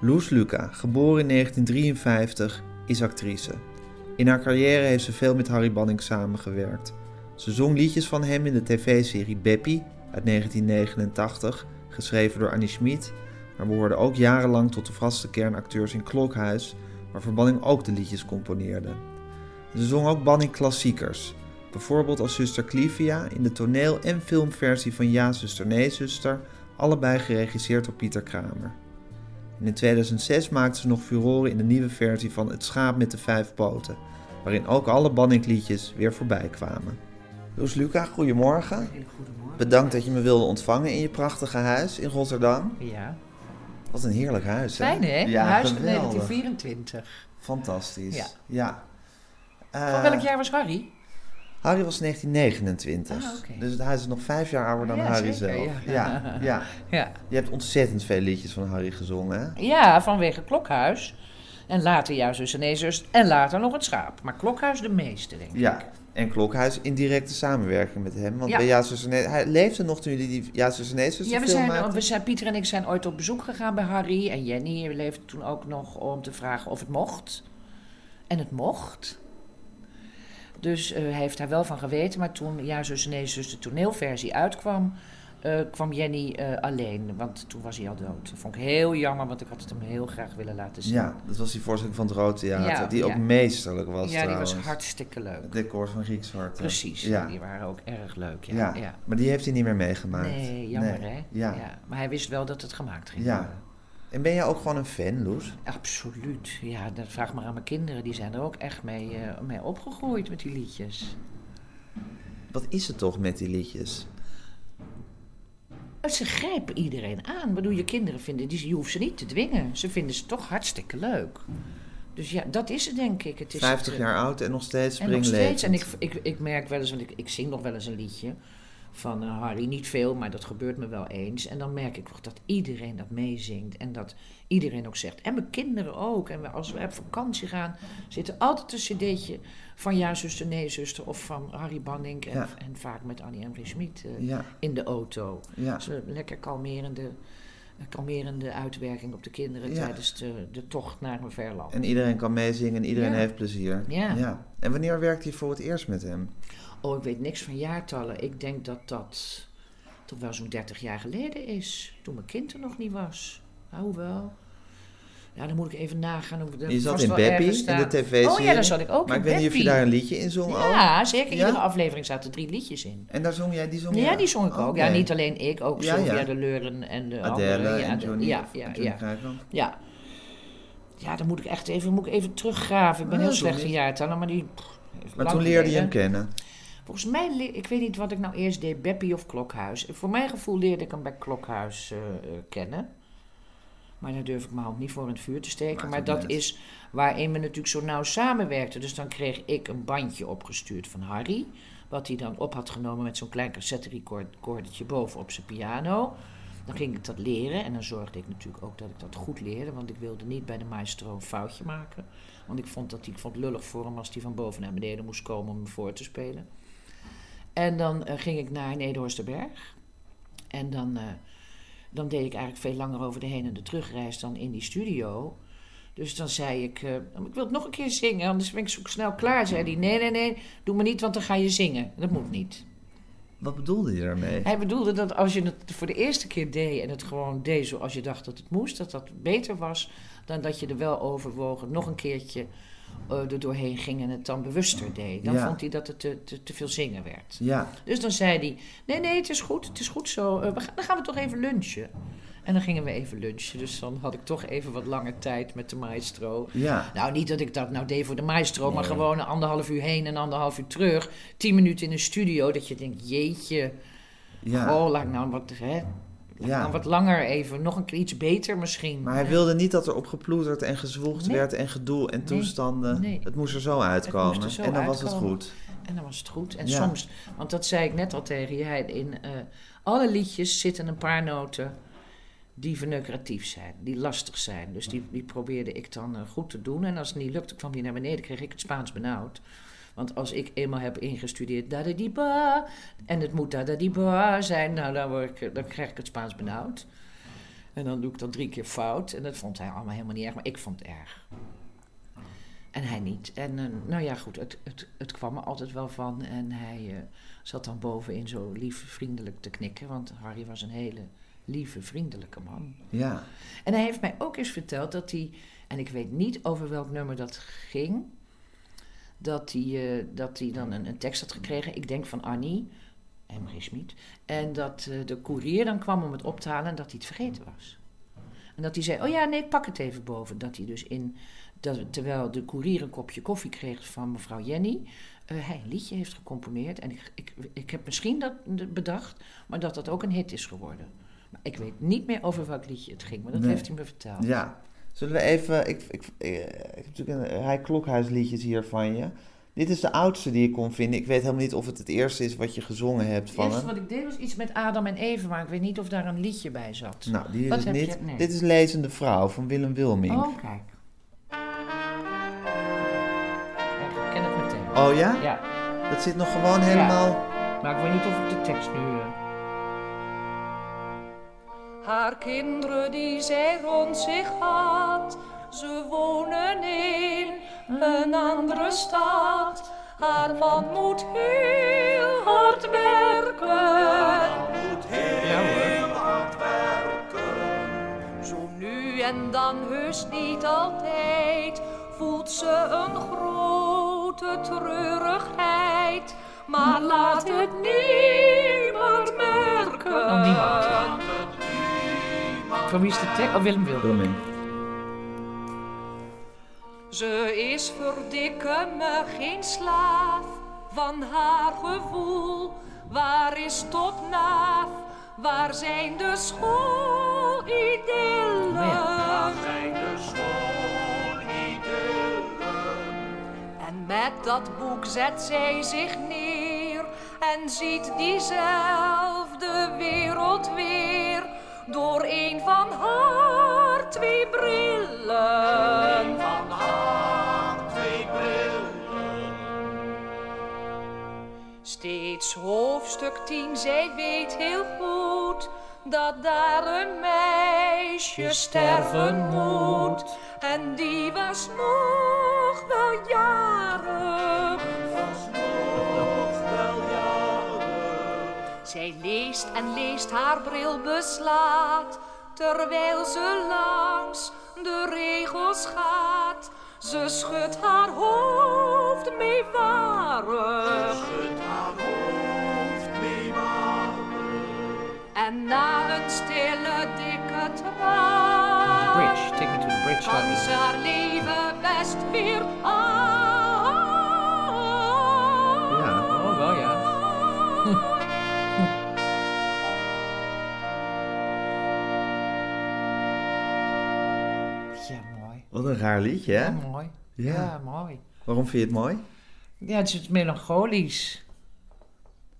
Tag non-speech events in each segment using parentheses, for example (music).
Loes Luca, geboren in 1953, is actrice. In haar carrière heeft ze veel met Harry Banning samengewerkt. Ze zong liedjes van hem in de tv-serie Beppie uit 1989, geschreven door Annie Schmid, maar behoorde ook jarenlang tot de vaste kernacteurs in Klokhuis, waarvoor Banning ook de liedjes componeerde. Ze zong ook Banning klassiekers, bijvoorbeeld als zuster Clivia in de toneel- en filmversie van Ja, zuster, nee, zuster, allebei geregisseerd door Pieter Kramer. En in 2006 maakte ze nog furoren in de nieuwe versie van Het schaap met de vijf poten, waarin ook alle Banning-liedjes weer voorbij kwamen. Loes Luca, goedemorgen. Goedemorgen. Bedankt dat je me wilde ontvangen in je prachtige huis in Rotterdam. Ja. Wat een heerlijk huis, hè? Fijn hè? Ja, Huis van geweldig. 1924. Fantastisch. Ja. ja. Eh, Van welk jaar was Harry? Harry was 1929. Ah. Dus hij is nog vijf jaar ouder dan Ja, Harry zeker, zelf. ja. Ja, ja. (laughs) Ja. Je hebt ontzettend veel liedjes van Harry gezongen, hè? ja, vanwege Klokhuis. En later zus en later nog het schaap. Maar Klokhuis de meeste, denk ik. Ja. En Klokhuis in directe samenwerking met hem. Want bij Ja. Hij leefde nog toen jullie die Ja, Zus en Nee, Zus Ja, we zijn, maakten? we zijn, Pieter en ik zijn ooit op bezoek gegaan bij Harry. En Jenny leefde toen ook nog om te vragen of het mocht. En het mocht. Dus eh, hij heeft daar wel van geweten. Maar toen Ja, zus nee, zus de toneelversie uitkwam... eh, kwam Jenny eh, alleen. Want toen was hij al dood. Dat vond ik heel jammer, want ik had het hem heel graag willen laten zien. Ja, dat was die voorstelling van het Rood Theater. Ja, die ook meesterlijk was ja die was hartstikke leuk. Het decor van Griekswart. Precies, Ja. die waren ook erg leuk. Ja, Ja. Maar die heeft hij niet meer meegemaakt. Nee, jammer Nee. hè? Ja. Maar hij wist wel dat het gemaakt ging Ja. worden. En ben jij ook gewoon een fan, Loes? Absoluut. Ja, dat vraag maar aan mijn kinderen. Die zijn er ook echt mee, eh, mee opgegroeid met die liedjes. Wat is het toch met die liedjes? Ze grijpen iedereen aan. Ik bedoel, je kinderen vinden, die, je hoeft ze niet te dwingen. Ze vinden ze toch hartstikke leuk. Dus ja, dat is het denk ik. Het is 50 het, eh, jaar oud en nog steeds En nog springlevend. steeds. En ik, ik, ik merk wel eens, want ik, ik zing nog wel eens een liedje van eh, Harry. Niet veel, maar dat gebeurt me wel eens. En dan merk ik toch dat iedereen dat meezingt. En dat iedereen ook zegt. En mijn kinderen ook. En we- als we op vakantie gaan, zit er altijd een cd'tje van Ja, zuster, nee, zuster. Of van Harry Banning. En, Ja. en vaak met Annie en Schmid eh Ja, in de auto. ja. Is een lekker kalmerende, kalmerende uitwerking op de kinderen Ja. tijdens de, de tocht naar een verland. En iedereen kan meezingen en iedereen Ja. heeft plezier. Ja. En wanneer werkte je voor het eerst met hem? Oh, ik weet niks van jaartallen. Ik denk dat dat toch wel zo'n 30 jaar geleden is. Toen mijn kind er nog niet was. Nou, hoewel. Ja, dan moet ik even nagaan. Hoe, dat Je zat in Beppie, in de tv-serie. Oh ja, daar zat ik ook Maar ik weet niet of je Beppie. daar een liedje in zong ook. Ja, zeker. Ja? Iedere aflevering zaten drie liedjes in. En daar zong jij, die zong Ja, die zong ik ook. Ja, niet alleen ik, ook Ja, Sylvia ja. de Leuren en de Adele anderen. Ja, en Johnny. ja, ja, ja, ja. Ja, dan moet ik echt even, moet ik even teruggraven. Ik ben Oh, heel slecht in jaartallen, maar die... pff, Maar toen leerde je hem kennen. Volgens mij, ik weet niet wat ik nou eerst deed, Beppie of Klokhuis. Voor mijn gevoel leerde ik hem bij Klokhuis eh, eh, kennen. Maar daar durf ik mijn hand niet voor in het vuur te steken. Maar dat is waarin we natuurlijk zo nauw samenwerkten. Dus dan kreeg ik een bandje opgestuurd van Harry. Wat hij dan op had genomen met zo'n klein cassette recordertje boven op zijn piano. Dan ging ik dat leren en dan zorgde ik natuurlijk ook dat ik dat goed leerde. Want ik wilde niet bij de maestro een foutje maken. Want ik vond, dat ik vond het lullig voor hem als hij van boven naar beneden moest komen om me voor te spelen. En dan eh, ging ik naar Nederhorsterberg. En dan, eh, dan deed ik eigenlijk veel langer over de heen- en de terugreis dan in die studio. Dus dan zei ik, eh, ik wil het nog een keer zingen, anders ben ik zo snel klaar. Zei hij, nee, nee, nee, doe maar niet, want dan ga je zingen. Dat moet niet. Wat bedoelde je daarmee? Hij bedoelde dat als je het voor de eerste keer deed en het gewoon deed zoals je dacht dat het moest, dat dat beter was dan dat je er wel overwogen nog een keertje eh, er doorheen ging en het dan bewuster deed. Dan Ja. vond hij dat het te, te, te veel zingen werd. Ja, Dus dan zei hij: Nee, nee, het is goed, het is goed zo. Eh, we gaan, dan gaan we toch even lunchen. En dan gingen we even lunchen. Dus dan had ik toch even wat langer tijd met de maestro. ja. Nou, niet dat ik dat nou deed voor de maestro, maar gewoon een anderhalf uur heen en anderhalf uur terug. Tien minuten in een studio, dat je denkt: Jeetje, ja. oh, laat ik nou wat. Hè? Ja. Dan wat langer even, nog een keer iets beter misschien. Maar hij wilde niet dat er op geploeterd en gezwoegd Nee. werd en gedoe en Nee, toestanden. nee. Het moest er zo uitkomen. er zo en dan was het goed. En dan was het goed. En Ja. soms, want dat zei ik net al tegen je, hij- in eh, alle liedjes zitten een paar noten die verneukeratief zijn, die lastig zijn. Dus die, die probeerde ik dan eh, goed te doen. En als het niet lukte, kwam die naar beneden, kreeg ik het Spaans benauwd. Want als ik eenmaal heb ingestudeerd da da di ba en het moet da da di ba zijn, nou dan, word ik, dan krijg ik het Spaans benauwd. En dan doe ik dat drie keer fout. En dat vond hij allemaal helemaal niet erg, maar ik vond het erg. En hij niet. En eh, nou ja, goed, het, het, het kwam er altijd wel van. En hij eh, zat dan bovenin zo lief vriendelijk te knikken. Want Harry was een hele lieve, vriendelijke man. Ja. En hij heeft mij ook eens verteld dat hij, en ik weet niet over welk nummer dat ging, dat hij, eh, dat hij dan een, een tekst had gekregen, ik denk van Annie, Emre Schmid, en dat eh, de koerier dan kwam om het op te halen en dat hij het vergeten was. En dat hij zei, oh ja, nee, ik pak het even boven. Dat hij dus in, dat, terwijl de koerier een kopje koffie kreeg van mevrouw Jenny, eh, hij een liedje heeft gecomponeerd. En ik, ik, ik heb misschien dat bedacht, maar dat dat ook een hit is geworden. Maar ik weet niet meer over welk liedje het ging, maar dat Nee. heeft hij me verteld. Ja. Zullen we even... Ik, ik, eh, ik heb natuurlijk een rij klokhuisliedjes hier van je. Dit is de oudste die ik kon vinden. Ik weet helemaal niet of het het eerste is wat je gezongen hebt Het van eerste hem. wat ik deed was iets met Adam en Eva, maar ik weet niet of daar een liedje bij zat. Nou, die is Wat het heb niet. je? Nee. Dit is Lezende Vrouw van Willem Wilming. Oh, kijk. Kijk, Ik ken het meteen. Oh ja? Ja, Dat zit nog gewoon helemaal... maar ik weet niet of ik de tekst nu... eh, Haar kinderen die zij rond zich had, ze wonen in een andere stad. Haar man moet heel hard werken. Ja hoor. Zo nu en dan heus niet altijd voelt ze een grote treurigheid. Maar laat het niemand merken. Van wie is de tekst? Oh, Willem Wilm. Wilming. Ze is verdikke me geen slaaf van haar gevoel. Waar is topnaaf? Waar zijn de schoolidyllen? Oh En met dat boek zet zij zich neer en ziet diezelfde wereld weer door een van haar twee brillen. Van haar twee brillen. Steeds hoofdstuk 10, zij weet heel goed dat daar een meisje sterven moet. En die was nog wel jarig. Zij leest en leest haar bril beslaat, terwijl ze langs de regels gaat. Ze schudt haar hoofd meewarig. En na een stille dikke traan Bridge, take me to the bridge. kan ze haar leven best weer aan. Wat een raar liedje, hè? Ja, mooi. Ja. Ja, mooi. Waarom vind je het mooi? Ja, het is melancholisch.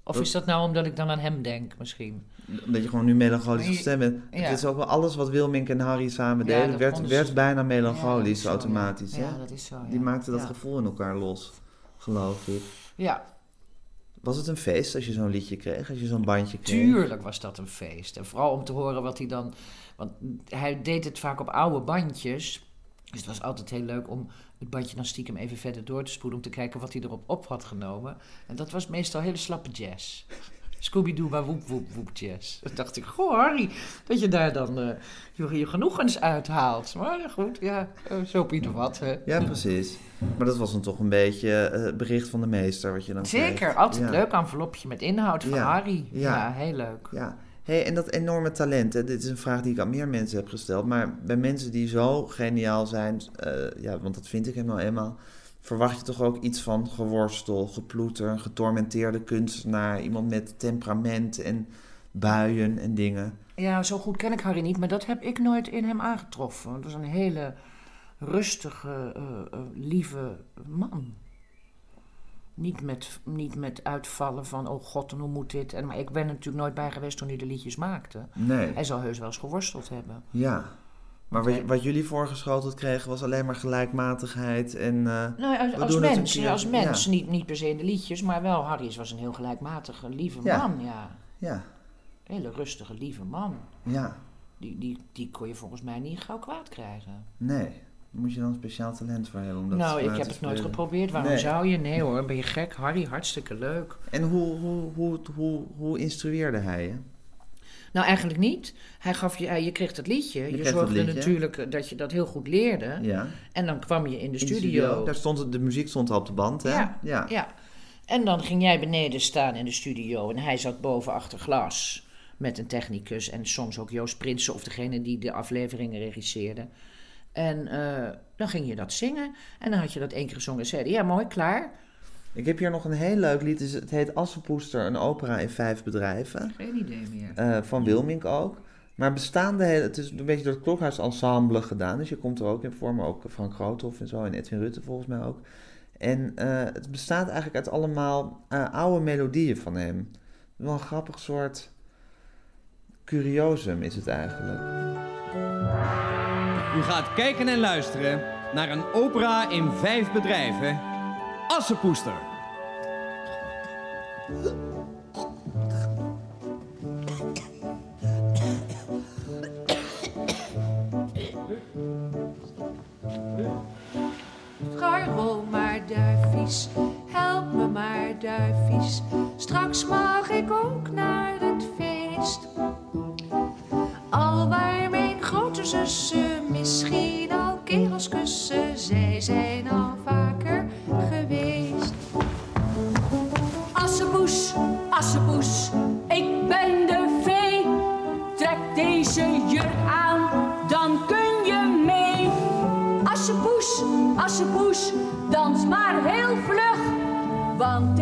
Of is dat nou omdat ik dan aan hem denk, misschien? Dat je gewoon nu melancholisch gestemd bent. Ja. Het is ook wel alles wat Wilmink en Harry samen deden, werd, werd bijna melancholisch zo, ja. automatisch. Ja, dat is zo, Die ja. maakte dat gevoel in elkaar los, geloof ik. Ja, Was het een feest als je zo'n liedje kreeg, als je zo'n bandje kreeg? tuurlijk was dat een feest. En vooral om te horen wat hij dan... Want hij deed het vaak op oude bandjes. Dus het was altijd heel leuk om het bandje dan stiekem even verder door te spoelen... om te kijken wat hij erop op had genomen. En dat was meestal hele slappe jazz. (laughs) Scooby-Doo, maar woep, woep, woep jazz. Toen dacht ik, goh Harry, dat je daar dan eh, je, je genoegens uithaalt. Maar goed, ja, eh, zo op ieder wat. hè. Ja, precies. Maar dat was dan toch een beetje eh, het bericht van de meester wat je dan Zeker, kreeg. altijd Ja. leuk envelopje met inhoud van Ja, Harry. ja. Ja. heel leuk. Ja, hey, en dat enorme talent, hè, dit is een vraag die ik aan meer mensen heb gesteld. Maar bij mensen die zo geniaal zijn, eh, ja, want dat vind ik helemaal eenmaal, verwacht je toch ook iets van geworstel, geploeter, een getormenteerde kunstenaar, iemand met temperament en buien en dingen. Ja, zo goed ken ik Harry niet, maar dat heb ik nooit in hem aangetroffen. Het was een hele rustige, eh, eh, lieve man. Niet met, niet met uitvallen van, oh god, en hoe moet dit? En, maar ik ben er natuurlijk nooit bij geweest toen hij de liedjes maakte. Nee. Hij zal heus wel eens geworsteld hebben. Ja. Maar wat, wat jullie voorgeschoteld kregen was alleen maar gelijkmatigheid en... eh, Nou, als, als mens, keer, als mens ja. niet, niet per se in de liedjes, maar wel, Harry was een heel gelijkmatige, lieve Ja. man, ja. ja, hele rustige, lieve man. ja, Die, die, die kon je volgens mij niet gauw kwaad krijgen. nee. Moet je dan speciaal talent voor hebben om dat nou, ik heb het nooit geprobeerd. Waarom Nee. zou je? Nee hoor, ben je gek? Harry, hartstikke leuk. En hoe, hoe, hoe, hoe, hoe instrueerde hij je? Nou, eigenlijk niet. Hij gaf je, eh, je kreeg het liedje. Je, het zorgde liedje. natuurlijk eh, dat je dat heel goed leerde. Ja. En dan kwam je in de In studio. Daar stond de muziek stond al op de band, hè? Ja, ja. ja. En dan ging jij beneden staan in de studio en hij zat boven achter glas met een technicus en soms ook Joost Prinsen of degene die de afleveringen regisseerde. En eh, dan ging je dat zingen en dan had je dat één keer gezongen en zeiden ja mooi, klaar. Ik heb hier nog een heel leuk lied. Het is- Het heet Assenpoester, een opera in vijf bedrijven. Geen idee meer. Eh, van Wilmink ook. Maar bestaande, hele- het is een beetje door het Klokhuisensemble gedaan. Dus je komt er ook in voor, maar ook Frank Groothoff en zo. En Edwin Rutte volgens mij ook. En eh, het bestaat eigenlijk uit allemaal oude melodieën van hem. Wel een grappig soort curiosum is het eigenlijk. U gaat kijken en luisteren naar een opera in vijf bedrijven. Assepoester. Garo maar duifies, help me maar duifies. Straks mag ik ook naar het feest. Zussen misschien al kerels kussen, zij zijn al vaker geweest. Assepoes, Assepoes, ik ben de vee. Trek deze jurk aan, dan kun je mee. Assepoes, Assepoes, dans maar heel vlug. Want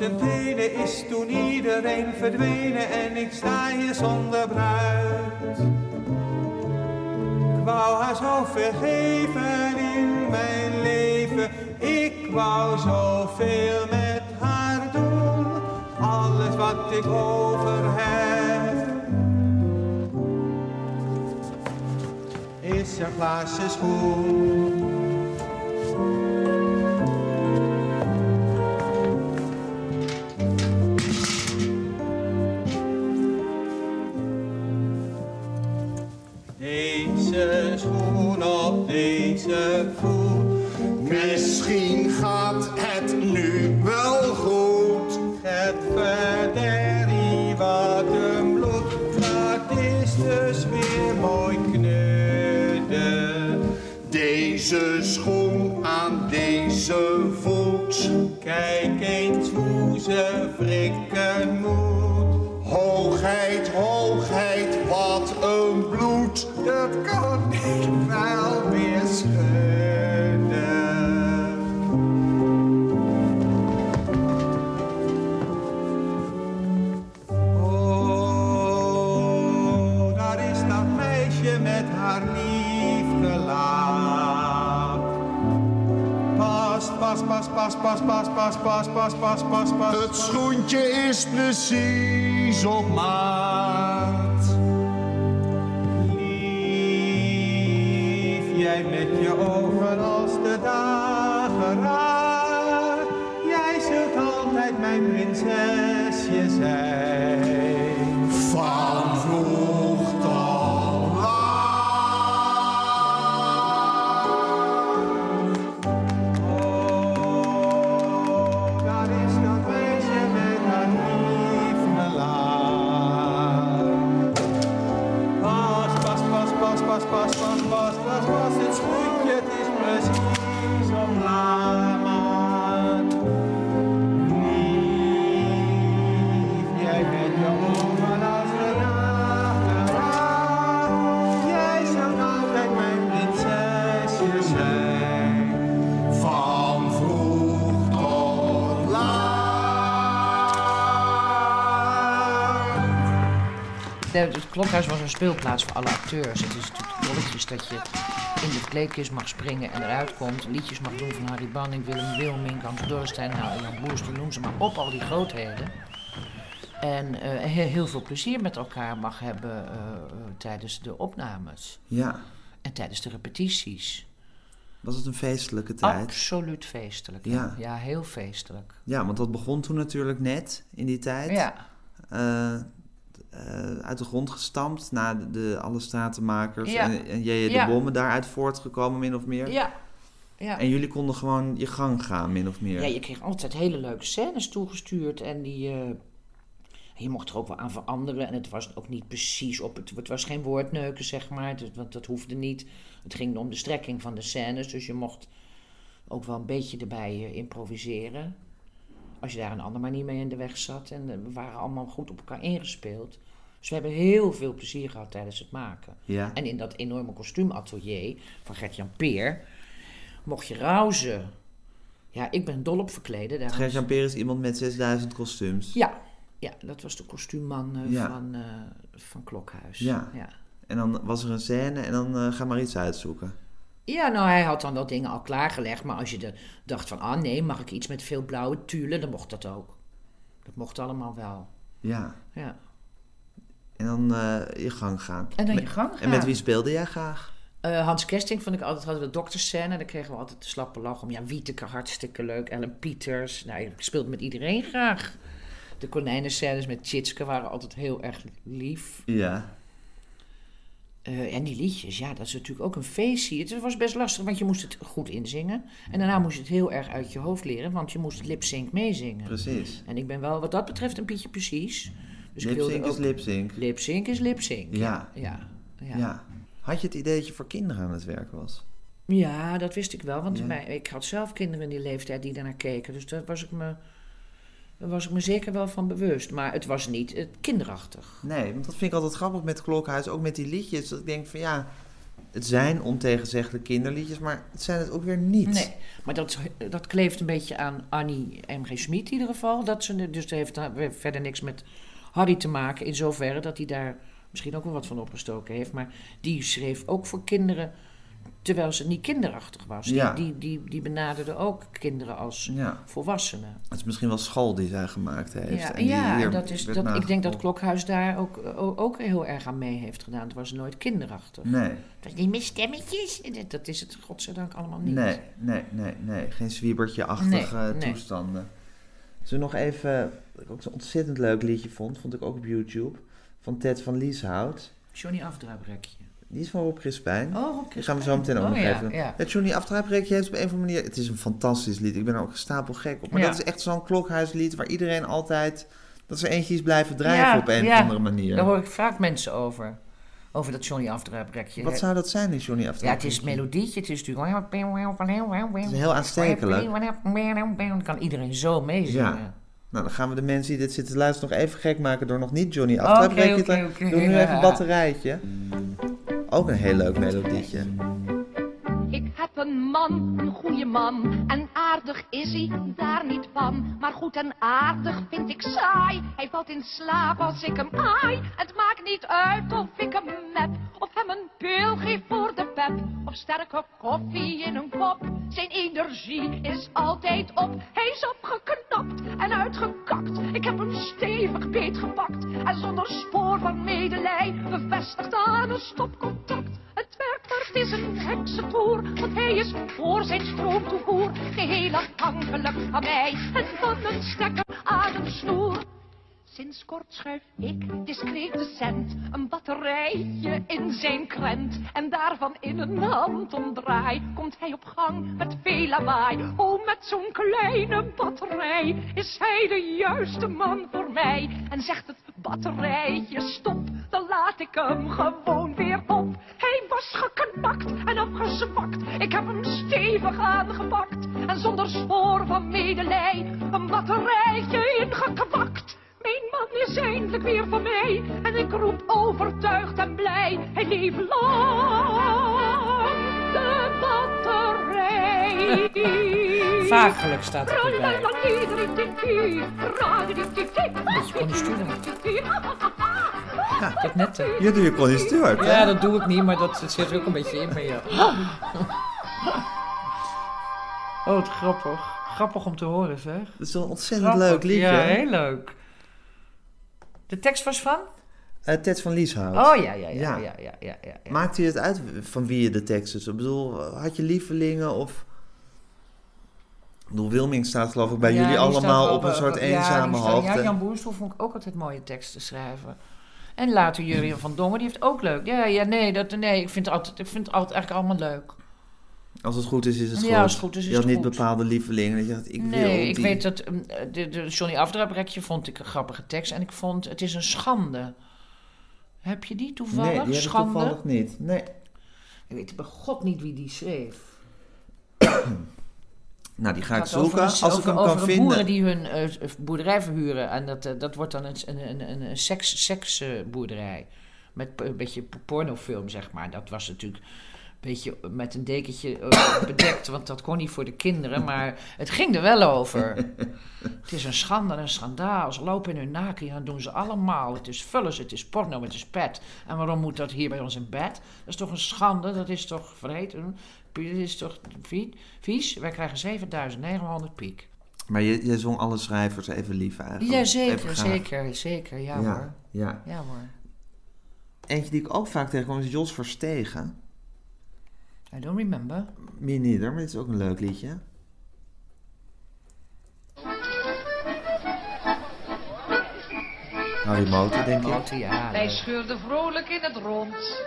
Tenen is toen iedereen verdwenen en ik sta hier zonder bruid. Ik wou haar zo vergeven in mijn leven, ik wou zoveel met haar doen. Alles wat ik over heb is een glazen schoen. Het schoentje is precies op maat. Het klokhuis was een speelplaats voor alle acteurs. Het is natuurlijk dolletjes dat je in de kleedkist mag springen en eruit komt. Liedjes mag doen van Harry Banning, Willem Wilming, Hans Dorstein, nou, Jan Boerster, noem ze maar op, al die grootheden. En eh, he- heel veel plezier met elkaar mag hebben eh, eh, tijdens de opnames Ja, en tijdens de repetities. was het een feestelijke tijd? Absoluut feestelijk. Ja. ja, heel feestelijk. Ja, want dat begon toen natuurlijk net in die tijd. Ja, eh, uit de grond gestampt na de, de alle stratenmakers Ja. en, en J.J. de. Bommen daaruit voortgekomen min of meer. ja. ja. En jullie konden gewoon je gang gaan min of meer. Ja, je kreeg altijd hele leuke scènes toegestuurd en die... eh, je mocht er ook wel aan veranderen en het was ook niet precies op het... Het was geen woordneuken, zeg maar, want dat hoefde niet. Het ging om de strekking van de scènes, dus je mocht ook wel een beetje erbij eh, improviseren. Als je daar een andere manier mee in de weg zat. En we waren allemaal goed op elkaar ingespeeld. Dus we hebben heel veel plezier gehad tijdens het maken. Ja. En in dat enorme kostuumatelier van Gert-Jan Peer mocht je rauzen. Ja, ik ben dol op verkleden. Daar Gert-Jan Peer is iemand met 6000 kostuums. Ja, ja, dat was de kostuumman eh, Ja. van, eh, van Klokhuis. Ja. ja. En dan was er een scène en dan eh, ga maar iets uitzoeken. Ja, nou, hij had dan wel dingen al klaargelegd. Maar als je de, dacht van, ah nee, mag ik iets met veel blauwe tulle, dan mocht dat ook. Dat mocht allemaal wel. Ja. Ja. En dan eh, je gang gaan. En dan je gang En met gaan. wie speelde jij graag? Eh, Hans Kesting vond ik altijd, hadden we dokterscène. Daar kregen we altijd de slappe lach om. Ja, Wieteke, hartstikke leuk. Ellen Pieters. Nou, ik speelde met iedereen graag. De konijnenscènes met Tjitske waren altijd heel erg lief. Ja. Eh, en die liedjes, ja, dat is natuurlijk ook een feestje. Het was best lastig, want je moest het goed inzingen. En daarna moest je het heel erg uit je hoofd leren, want je moest lip-sync meezingen. Precies. En ik ben wel wat dat betreft een pietje precies. Dus Lipsync is lipsync. Lip-sync is lip-sync. Ja. Ja. Ja. Ja. Had je het idee dat je voor kinderen aan het werk was? Ja, dat wist ik wel, want Ja. mij- ik had zelf kinderen in die leeftijd die daarnaar keken. Dus daar was ik me, daar was ik me zeker wel van bewust. Maar het was niet eh, kinderachtig. Nee, want dat vind ik altijd grappig met Klokhuis, ook met die liedjes. Dat ik denk van ja, het zijn ontegenzeggelijk kinderliedjes, maar het zijn het ook weer niet. Nee, maar dat, dat kleeft een beetje aan Annie M.G. Schmid in ieder geval. Dat ze, dus heeft daar verder niks met Harry te maken. In zoverre dat hij daar misschien ook wel wat van opgestoken heeft. Maar die schreef ook voor kinderen, terwijl ze niet kinderachtig was. Die, Ja. die, die, die benaderde ook kinderen als Ja, volwassenen. het is misschien wel school die zij gemaakt heeft. Ja, en ja dat is, dat, ik denk dat. Klokhuis daar ook, ook, heel erg aan mee heeft gedaan. Het was nooit kinderachtig. Nee, was niet met stemmetjes. Dat- Dat is het godzijdank allemaal niet. nee, nee, nee, nee. Geen zwiebertje-achtige Nee, nee. toestanden. Zullen we nog even, wat ik ook zo'n ontzettend leuk liedje vond, vond ik ook op YouTube, van Ted van Lieshout. Johnny Afdruiprekje. Die is van Rob Crispijn. Oh. Die gaan we zo meteen ook Oh, nog ja, even. ja. Johnny Afdruiprekje heeft op een of andere manier... Het is een fantastisch lied. Ik ben er ook stapel gek op. Maar Ja. dat is echt zo'n klokhuislied waar iedereen altijd... Dat ze eentje is blijven drijven Ja, op een ja. of andere manier. Daar hoor ik vaak mensen over. Over dat Johnny Afdruiprekje. Wat zou dat zijn, die Johnny Ja, Afdruiprekje? het is een melodietje. Het is natuurlijk... Het is heel aanstekelijk. Dan kan iedereen zo meezingen. Nou, dan gaan we de mensen die dit zitten luisteren nog even gek maken... door nog niet Johnny Oké, te... oké. Doe nu even een (laughs) batterijtje. Ook een heel leuk melodietje. Heb een man, een goede man. En aardig is hij, daar niet van. Maar goed en aardig vind ik saai. Hij valt in slaap als ik hem aai. Het maakt niet uit of ik hem nep. Of hem een pil geef voor de pep. Of sterke koffie in een kop. Zijn energie is altijd op. Hij is opgeknapt en uitgekakt. Ik heb hem stevig beetgepakt. En zonder spoor van medelij bevestigd aan een stopcontact. Het het is een heksentoer. Want hij is voor zijn stroomtoevoer geheel afhankelijk van mij. En van een stekker aan een snoer. Sinds kort schuif ik discreet de cent een batterijtje in zijn krent. En daarvan in een hand omdraai komt hij op gang met veel lawaai. Oh, met zo'n kleine batterij is hij de juiste man voor mij. En zegt het batterijtje stop, dan laat ik hem gewoon weer op. Hij was geknakt en afgezwakt, ik heb hem stevig aangepakt. En zonder spoor van medelij een batterijtje ingekwakt. Mijn man is eindelijk weer van mij en ik roep overtuigd en blij. Hij leeft lang de batterij. Vaagelijk staat er erbij. Beetje Connie Stewart. Ik heb net... eh, Hier doe je Connie Stewart? Ja, dat doe ik niet, maar dat zit er ook een beetje in bij jou. Oh, wat grappig. Grappig om te horen, zeg. Dat is wel een ontzettend Grappig. leuk liedje. Ja, heel leuk. De tekst was van? Eh, Ted van Lieshout. Oh, ja, ja, ja, Ja. ja, ja, ja, ja, ja. Maakt u het uit van wie je de tekst is? Ik bedoel, had je lievelingen of... Ik bedoel, Wilming staat geloof ik bij jullie allemaal op een soort eenzame hoogte. Ja, Jan Boerstoel vond ik ook altijd mooie teksten schrijven. En later Jurien van Dongen, die heeft ook leuk. Ja, ja, nee, dat, nee ik, vind het altijd, ik vind het altijd eigenlijk allemaal leuk. Als het goed is, is het Ja, goed. als het goed is, is je had het niet goed. bepaalde lievelingen. Dat je dacht, ik wil nee, ik die. weet dat um, de, de Johnny Afdrabrekje vond ik een grappige tekst. En ik vond, het is een schande. Heb je die toevallig? Nee, die heb ik schande? toevallig niet. Nee. Ik weet bij god niet wie die schreef. (clears throat) Nou, die ga ik over zoeken. Als ik hem over kan vinden. boeren die hun eh, boerderij verhuren. En dat, eh, dat wordt dan een, een, een, een, seks, seksboerderij. Met p- een beetje pornofilm, zeg maar. Dat was natuurlijk beetje met een dekentje eh, bedekt. Want dat kon niet voor de kinderen. Maar het ging er wel over. (laughs) Het is een schande en een schandaal. Ze lopen in hun naken. Dat doen ze allemaal. Het is vullers, het is porno, het is pet. En waarom moet dat hier bij ons in bed? Dat is toch een schande? Dat is toch vreed? Dat is toch vie- vies? Wij krijgen 7900 piek. Maar je, je zong alle schrijvers even lief eigenlijk. Ja, zeker, zeker, zeker. Ja, hoor. Ja, ja. Hoor. Eentje die ik ook vaak tegenkwam is Jos Verstegen. I don't remember. Me neither, maar dit is ook een leuk liedje. Harry Motor, denk ik. Ja. Hij scheurde vrolijk in het rond.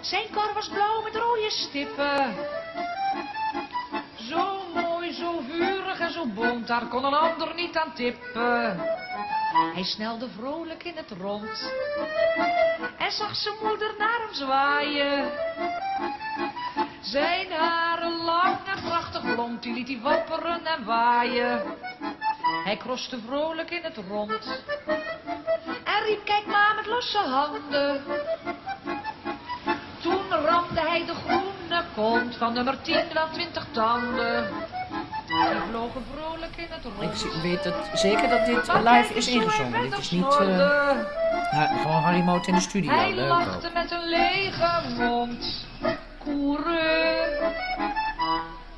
Zijn kar was blauw met rode stippen. Zo mooi, zo vurig en zo bont, daar kon een ander niet aan tippen. Hij snelde vrolijk in het rond. En zag zijn moeder naar hem zwaaien. Zijn haren lang en prachtig blond, die liet hij wapperen en waaien. Hij kroste vrolijk in het rond. En riep, kijk maar met losse handen. Toen ramde hij de groene kont van nummer 10 wel twintig tanden. Die vlogen vrolijk in het Ik rond. zie- weet dat, zeker dat dit live is ingezongen. Dit is niet eh, gewoon Harry Moot in de studio. Hij lachte met een lege mond. Koeren,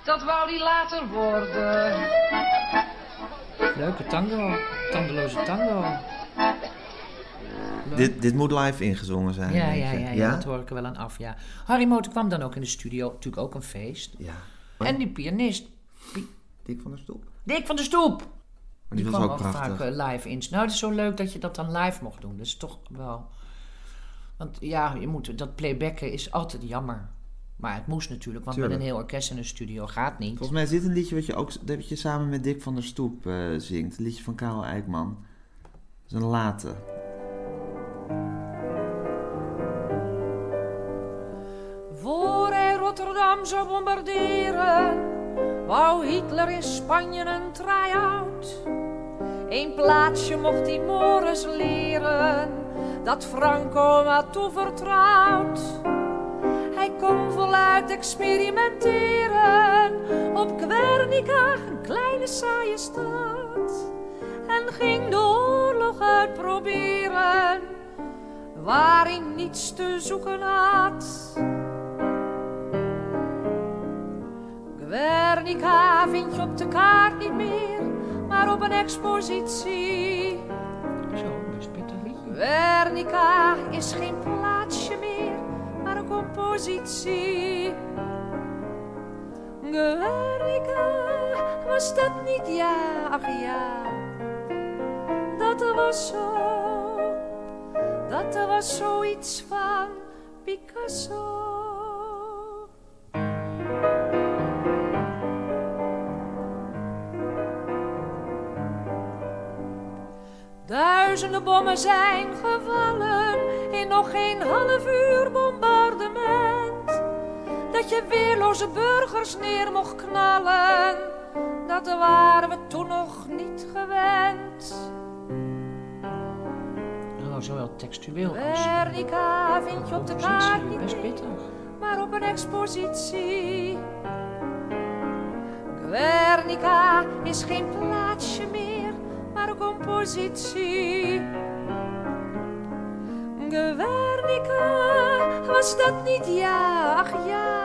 dat wou hij later worden. Leuke tango. Tandeloze tango. Leuk. Dit, dit moet live ingezongen zijn. Ja, denk ja, ja, ja, dat hoor ik er wel aan af, ja. Harry Motor kwam dan ook in de studio. Natuurlijk ook een feest. Ja. En die pianist, Dick van der Stoep. Dick van de Stoep. Maar Die, die was kwam ook ook prachtig. vaak eh, live in. Nou, het is zo leuk dat je dat dan live mocht doen. Dat is toch wel... Want ja, je moet, dat playbacken is altijd jammer. Maar het moest natuurlijk, want Tuurlijk. met een heel orkest in een studio gaat niet. Volgens mij is dit een liedje wat je ook dat je samen met Dick van der Stoep eh, zingt. Een liedje van Karel Eikman. Dat is een late. Voor hij Rotterdam zou bombarderen, wou Hitler in Spanje een try-out. Eén plaatsje mocht hij Morris leren, dat Franco had toevertrouwd. Kon voluit experimenteren op Guernica, een kleine saaie stad. En ging de oorlog uitproberen, waarin niets te zoeken had. Guernica vind je op de kaart niet meer, maar op een expositie. Zo, liedje. Guernica is geen compositie. Guernica, was dat niet ja, ach ja. Dat was zo, dat was zoiets van Picasso. Duizenden bommen zijn gevallen in nog geen half uur bombardement. Dat je weerloze burgers neer mocht knallen, dat waren we toen nog niet gewend. Oh, zowel textueel als Guernica vind je op de kaart niet best meer, pittig. maar op een expositie. Guernica is geen plaatsje meer, maar compositie. Guernica, was dat niet ja, ach ja.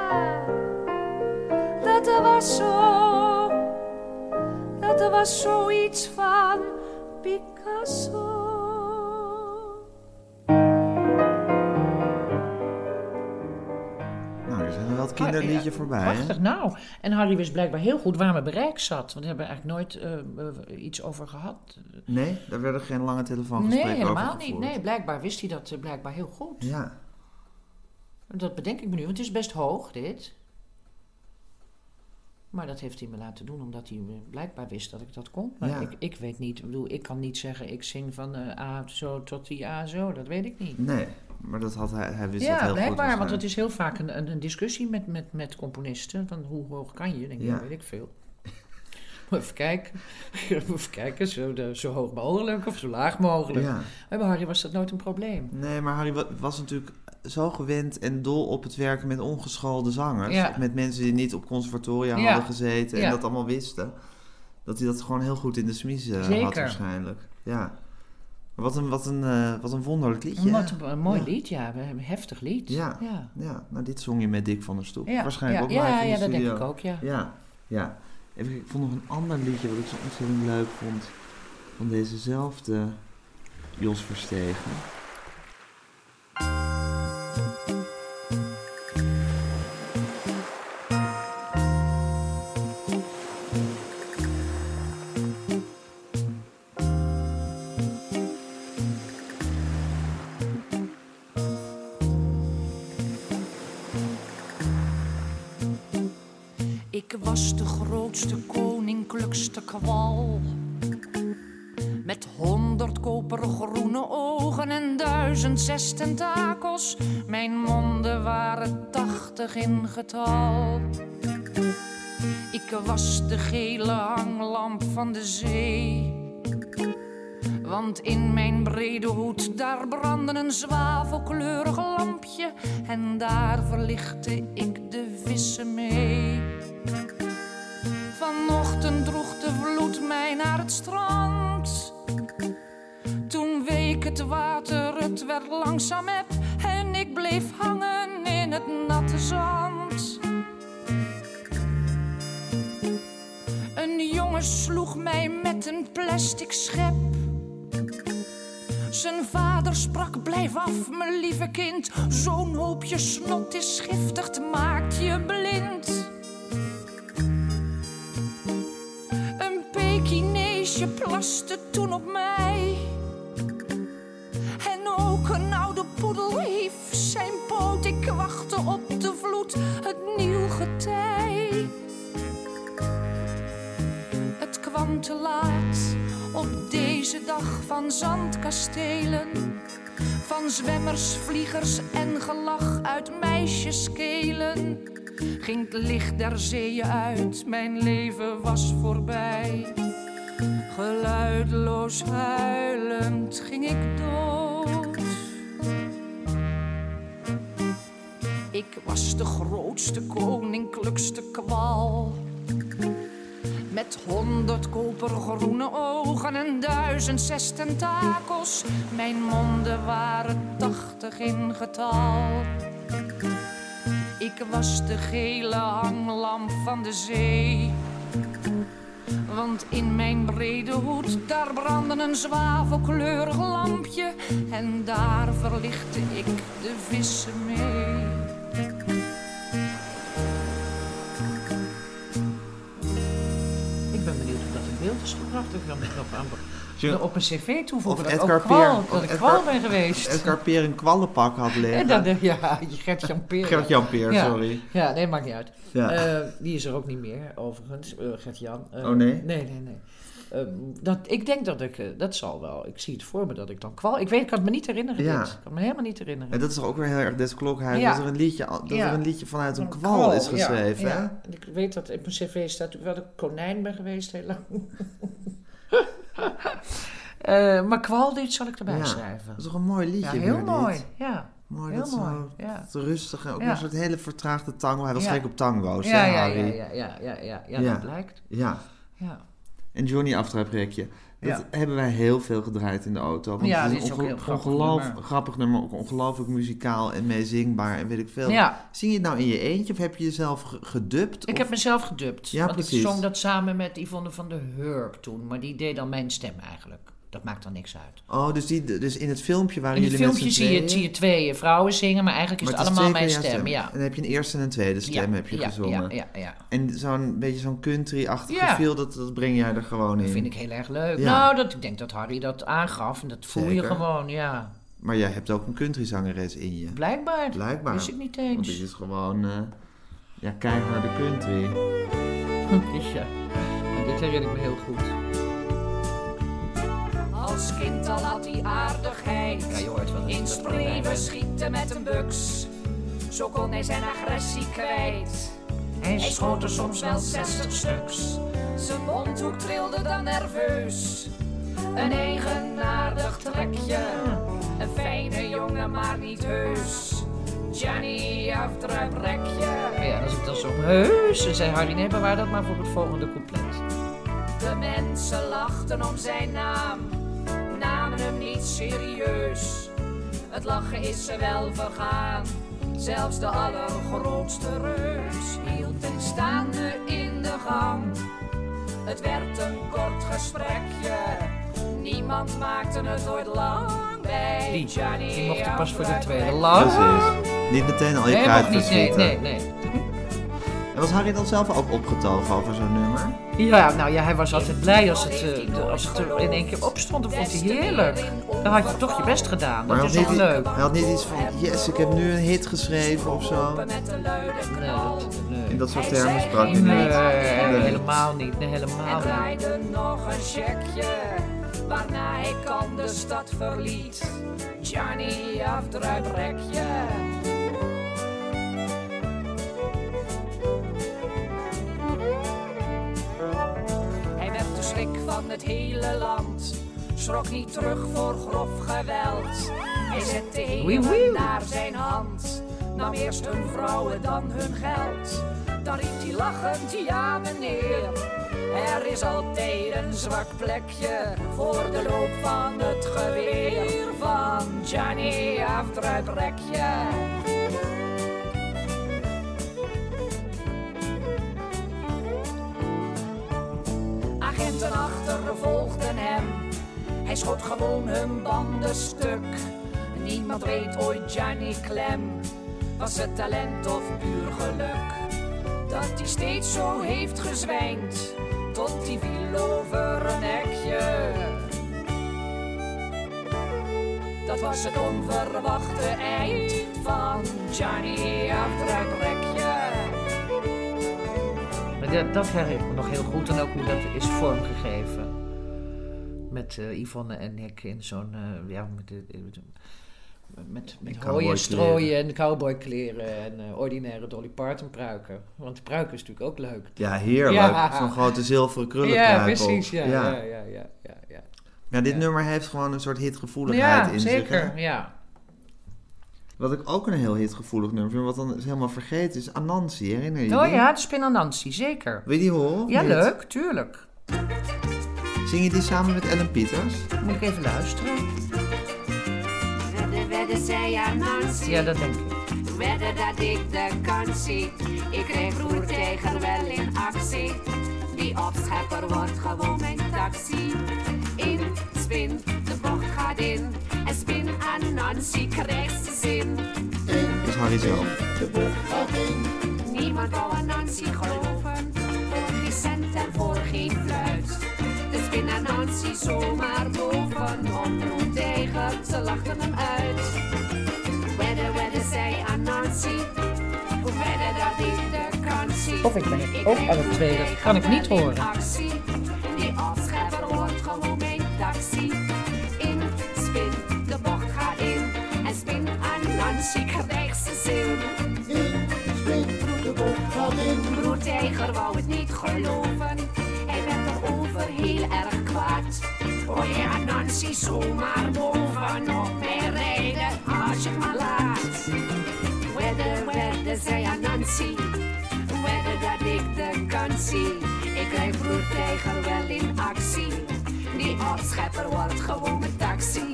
Dat was zo, dat was zoiets van Picasso. Kinderliedje Ja, voorbij, hè? Prachtig, nou. En Harry wist blijkbaar heel goed waar mijn bereik zat. Want daar hebben we eigenlijk nooit eh, eh, iets over gehad. Nee, daar werden geen lange telefoongesprekken Nee, helemaal over niet. Nee, blijkbaar wist hij dat eh, blijkbaar heel goed. Ja, Dat bedenk ik me nu, want het is best hoog, dit. Maar dat heeft hij me laten doen, omdat hij blijkbaar wist dat ik dat kon. Maar Ja. ik, ik weet niet, ik bedoel, ik kan niet zeggen, ik zing van A zo tot die A zo. Dat weet ik niet. nee, maar dat had hij, hij wist dat Ja, heel blijkbaar, goed. want het is heel vaak een, een, discussie met, met, met componisten. Van hoe hoog kan je? Denk ik, Ja. weet ik veel. (laughs) Even kijken, (laughs) even kijken, zo, de, zo hoog mogelijk of zo laag mogelijk. Ja. Maar bij Harry was dat nooit een probleem. Nee, maar Harry wa- was natuurlijk zo gewend en dol op het werken met ongeschoolde zangers. Ja. Met mensen die niet op conservatoria Ja. hadden gezeten en dat allemaal wisten. Dat hij dat gewoon heel goed in de smiezen had waarschijnlijk. Ja. Wat een, wat een, eh, wat een wonderlijk liedje. Wat een, een mooi Ja. lied, ja, een heftig lied. Ja. ja. Ja, nou dit zong je met Dick van der Stoep. Ja, Waarschijnlijk ook live ja, in de ja, dat denk ik ook, ja. Ja, ja. Even, ik vond nog een ander liedje wat ik zo ontzettend leuk vond. Van dezezelfde Jos Verstegen. Ik was de grootste koninklijkste kwal. Met honderd koperen groene ogen en duizend zes tentakels. Mijn monden waren tachtig in getal. Ik was de gele hanglamp van de zee. Want in mijn brede hoed daar brandde een zwavelkleurig lampje. En daar verlichtte ik de vissen mee. Vanochtend droeg de vloed mij naar het strand. Toen week het water, het werd langzaam eb. En ik bleef hangen in het natte zand. Een jongen sloeg mij met een plastic schep. Zijn vader sprak, blijf af, mijn lieve kind. Zo'n hoopje snot is giftig, maakt je blind. Een Pekineesje plaste toen op mij. En ook een oude poedel hief zijn poot. Ik wachtte op de vloed, het nieuw getij. Het kwam te laat op deze dag van zandkastelen. Van zwemmers, vliegers en gelach uit meisjeskelen. Ging het licht der zeeën uit, mijn leven was voorbij. Geluidloos huilend ging ik dood. Ik was de grootste koninklijkste kwal. Met honderd kopergroene ogen en duizend zes tentakels. Mijn monden waren tachtig in getal. Ik was de gele hanglamp van de zee. Want in mijn brede hoed, daar brandde een zwavelkleurig lampje. En daar verlichtte ik de vissen mee. Ik ben benieuwd hoe dat in beeld is gebracht. Ik het nog aan Je- op een cv toevoegen Of dat, Edgar ook kwal, Peer- dat ik Edgar- kwal ben geweest. Edgar Peer een kwallenpak had (laughs) liggen. En dan, eh, ja, Gert-Jan Peer. Gert-Jan Peer, Ja. sorry. Ja, nee, maakt niet uit. Ja. Eh, die is er ook niet meer, overigens, eh, Gert-Jan. Eh, Oh, nee? Nee, nee, nee. Eh, dat, ik denk dat ik, dat zal wel, ik zie het voor me dat ik dan kwal. Ik weet, ik kan het me niet herinneren. Ja. Ik kan me helemaal niet herinneren. En dat is toch ook weer heel erg Des Klokhuis, Ja. dat, er een liedje, dat Ja. er een liedje vanuit een Een kwal is geschreven. Ja, ik weet dat in mijn cv staat wel dat ik konijn ben geweest heel lang. (laughs) (laughs) Eh, maar kwal, dit zal ik erbij Ja. schrijven. Dat is toch een mooi Ja, liedje heel weer, mooi. dit? Ja, Mooi, heel dat mooi. zo Ja. ook Ja. een soort hele vertraagde tango. Hij was Ja. gek op tango's, Ja, hè, ja, Harry? ja, ja, ja, ja, ja, ja, Ja. dat blijkt. Ja. Ja. En Johnny Aftrijprekje. Dat Ja. hebben wij heel veel gedraaid in de auto. Want Ja, het is is ook heel grappig nummer. grappig nummer. Ook ongelooflijk muzikaal en meezingbaar en weet ik veel. Ja. Zing je het nou in je eentje of heb je jezelf ge- gedubt? Ik of- heb mezelf gedubt. Ja, want precies. ik zong dat samen met Yvonne van der Hurp toen. Maar die deed dan mijn stem eigenlijk. Dat maakt dan niks uit. Oh, dus, die, dus in het filmpje In het jullie filmpje met z'n zie je, zie je twee vrouwen zingen, maar eigenlijk is Maar het, allemaal mijn jouw stem. Ja. En dan heb je een eerste en een tweede stem Ja, heb je ja, gezongen. Ja, ja, ja. En zo'n beetje zo'n country-achtig gevoel, dat, dat breng jij er gewoon in. Dat vind ik heel erg leuk. Nou, dat, ik denk dat Harry dat aangaf en dat voel je gewoon, ja. Maar jij hebt ook een countryzangeres in je. Blijkbaar. Blijkbaar. Wist ik niet Want eens. dit is gewoon... eh ja, kijk naar de country. (laughs) ja. Nou, dit herinner ik me heel goed. Als kind al had hij aardigheid. Ja, je hoort wel dat In dat spreeuwen schieten met een buks. Zo kon hij zijn agressie kwijt. Hij schoot er soms wel zestig stuks. Zijn mondhoek trilde dan nerveus. Een eigenaardig trekje. Een fijne jongen, maar niet heus. Johnny afdruiprekje. Ja, als ik dan zo heus, dan zei Harry, nee, bewaar dat maar voor het volgende couplet. De mensen lachten om zijn naam, hem niet serieus. Het lachen is ze wel vergaan, zelfs de allergrootste reus hield hen staande in de gang. Het werd een kort gesprekje, niemand maakte het ooit lang bij Die, Johnny. die mocht er pas voor de tweede lang. Precies. Niet meteen al je Nee, nog niet. Nee, nee, nee. En was Harry dan zelf ook opgetogen over zo'n nummer? Ja, nou ja, hij was altijd blij als het, eh, de- als het er in één keer opstond. Dat vond hij heerlijk. Dan had je toch je best gedaan. Maar Dat hij is had, toch niet, leuk. hij had niet iets van, yes, ik heb nu een hit geschreven of zo. Nee, dat, nee. In dat soort termen sprak hij Nee, niet. helemaal niet. Nee, helemaal niet. draaide nog een checkje, waarna hij kan de stad verliet. Johnny afdruiprekje. Schrik van het hele land, schrok niet terug voor grof geweld. Hij zette wee. naar zijn hand, nam eerst hun vrouwen, dan hun geld. Dan riep hij lachend, ja meneer, er is altijd een zwak plekje voor de loop van het geweer van Johnny Afdruiprekje. Agenten achtervolgden hem, hij schoot gewoon hun banden stuk. Niemand weet ooit Johnny Klem, was het talent of puur geluk. Dat hij steeds zo heeft gezwijnd, tot hij viel over een hekje. Dat was het onverwachte eind van Johnny Afdruiprekje. Dat, dat herinner ik me nog heel goed. En ook hoe dat is vormgegeven. Met eh, Yvonne en ik in zo'n... eh, ja, met, de- met, met, hooien strooien en cowboykleren en eh, ordinaire Dolly Parton pruiken. Want de pruik is natuurlijk ook leuk. Ja, heerlijk. Ja. Zo'n grote zilveren krullen Ja, precies. Ja, ja. ja, ja, ja, ja, ja. Ja, dit Ja. nummer heeft gewoon een soort hitgevoeligheid Ja, in zich. hè? zeker. Ja. Wat ik ook een heel hitgevoelig nummer vind, wat dan is helemaal vergeten, is Anansi. Herinner je je Oh die? ja, de Spin Nancy, zeker. Wil je die horen? of Ja, niet? leuk, tuurlijk. Zing je die samen met Ellen Pieters? Moet ik even luisteren? Wedden, wedden, zei ja Nancy. Ja, dat denk ik. Wedden dat ik de kans zie. Ik kreeg roer tegen wel in actie. Die opschepper wordt gewoon mijn taxi. In, spin, de bocht gaat in. En spin aan Nancy krijgt. Is Harry zelf. Niemand wou aan Nancy geloven. Voor geen cent en voor geen fluit. De spin aan Nancy zomaar boven. Omroep tegen, ze lachten hem uit. Wedden, wedden, zij aan Nancy. Wedden dat ik de kans. Of ik ben Ik ook kreeg alle twee, dat tegen kan ik niet wel in horen. actie. Nancy zomaar bovenop mij rijden als je het maar laat. Wedden, wedden, zei aan Nancy. Wedden dat ik de kans zie. Ik krijg broer Tijger wel in actie. Die opschepper wordt gewoon mijn taxi.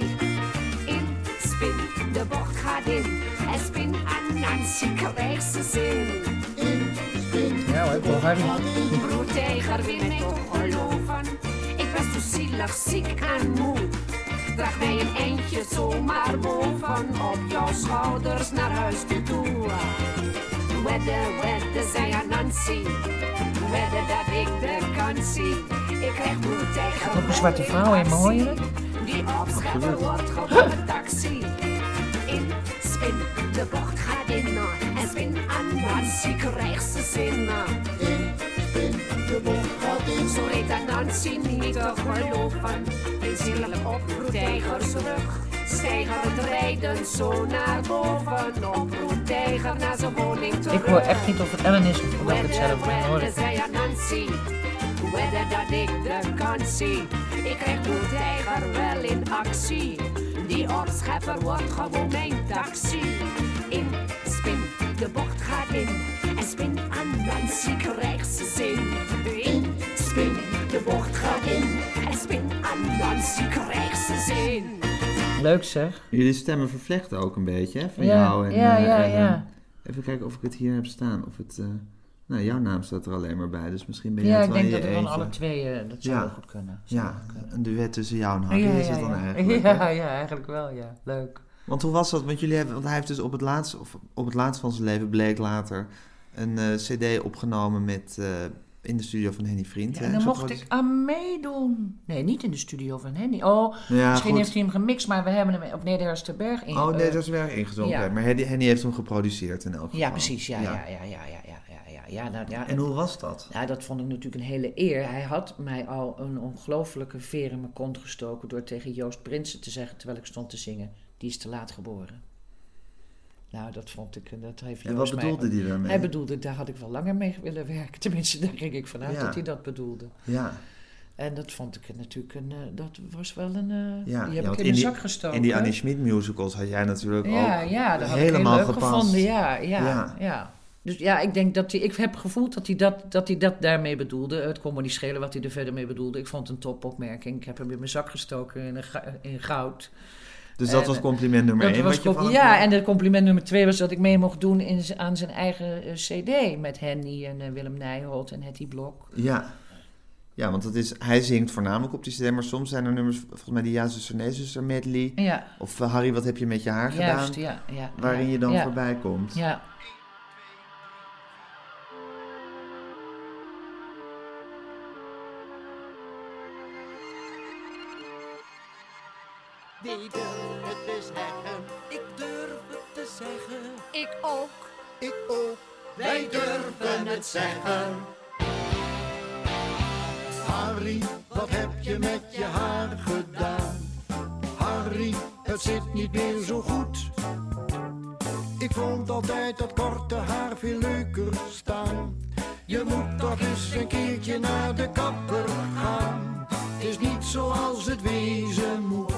In, spin, de bocht gaat in. En spin aan Nancy krijgt ze zin. Ja hoor, ik wil Harry. Broer Tijger wil mij toch geloven. Ik ben zo zielig, ziek en moe. Draag mij een eindje zomaar boven op jouw schouders naar huis toe. Wedden, wedden, zei aan Nancy. Wedden dat ik de kans zie. Ik krijg Tijger. Ook een zwarte vrouw in het? Die opschepper wordt (laughs) gewoon een taxi. In, spin, de bocht gaat in. En spin aan Nancy krijgt ze zin. Zo reed aan Nancy niet te geloven. Zielig op Broedtijgers rug. Stijger het rijden zo naar boven. Op Broedtijger naar zijn woning terug. Ik hoor echt niet of het Ellen is of dat ik het zelf hoor. hoor. Wedden, dat ik de kans zie. Ik krijg Broedtijger wel in actie. Die opschepper wordt gewoon mijn taxi. In, spin, de bocht gaat in. En spin aan Nancy krijgt ze zin. In, spin, de bocht gaat in. Krijgt ze zin. Leuk zeg. Jullie stemmen vervlechten ook een beetje, hè? Van Ja, jou en... ja, eh, ja, ja. Even kijken of ik het hier heb staan. Of het... eh, Nou, jouw naam staat er alleen maar bij, dus misschien ben Ja, het ik wel denk in dat je we van alle twee, eh, dat zou Ja. wel goed kunnen. Zou Ja, kunnen. een duet tussen jou en Harry ja, is ja, het dan ja. eigenlijk. (laughs) hè? Ja, ja, eigenlijk wel, ja. Leuk. Want hoe was dat? Want jullie hebben, want hij heeft dus op het laatst, of op het laatst van zijn leven bleek later een eh, CD opgenomen met eh, in de studio van Henny Vriend. Ja, en dan mocht ik aan meedoen. Nee, niet in de studio van Henny. Oh, ja, misschien heeft hij hem gemixt, maar we hebben hem op Nederlandsterberg ingezongen. Oh, Nederlandsterberg ingezongen. Maar Henny, heeft hem geproduceerd in elk geval. Ja, precies. Ja, ja, ja, ja, ja. ja, ja, ja, nou, ja en hoe was dat? Ja, dat vond ik natuurlijk een hele eer. Hij had mij al een ongelofelijke veer in mijn kont gestoken... door tegen Joost Prinsen te zeggen terwijl ik stond te zingen... die is te laat geboren. Nou, dat vond ik. Dat heeft En wat mij- bedoelde hij daarmee? Hij bedoelde, daar had ik wel langer mee willen werken. (laughs) Tenminste, daar ging ik vanuit Ja. dat hij dat bedoelde. Ja, En dat vond ik natuurlijk een. eh, dat was wel een. eh, ja. die heb ik in de zak gestoken. in die Annie Schmid musicals had jij natuurlijk ja, ook ja, dat had ik helemaal heel leuk gepast. gevonden. Ja, ja, Ja. ja. Dus ja, ik denk dat hij. Ik heb gevoeld dat hij dat, dat, hij dat daarmee bedoelde. Het kon me niet schelen wat hij er verder mee bedoelde. Ik vond het een topopmerking. Ik heb hem in mijn zak gestoken in, een ga- in goud. Dus dat En, was compliment nummer Dat één. was ja, en de compliment nummer twee was dat ik mee mocht doen in, aan zijn eigen eh, CD. Met Henny en eh, Willem Nijholt en Hetty Blok. Ja. Ja, want het is, hij zingt voornamelijk op die CD, maar soms zijn er nummers, volgens mij die Ja Zuster Nee Zuster medley. Ja, Of eh, Harry, wat heb je met je haar juist. gedaan? Ja, ja, Waarin ja, je dan ja, voorbij komt. Ja. Ik ook. Ik ook. Wij durven het zeggen. Harry, wat heb je met je haar gedaan? Harry, het zit niet meer zo goed. Ik vond altijd dat korte haar veel leuker staan. Je moet toch eens een keertje naar de kapper gaan. Het is niet zoals het wezen moet.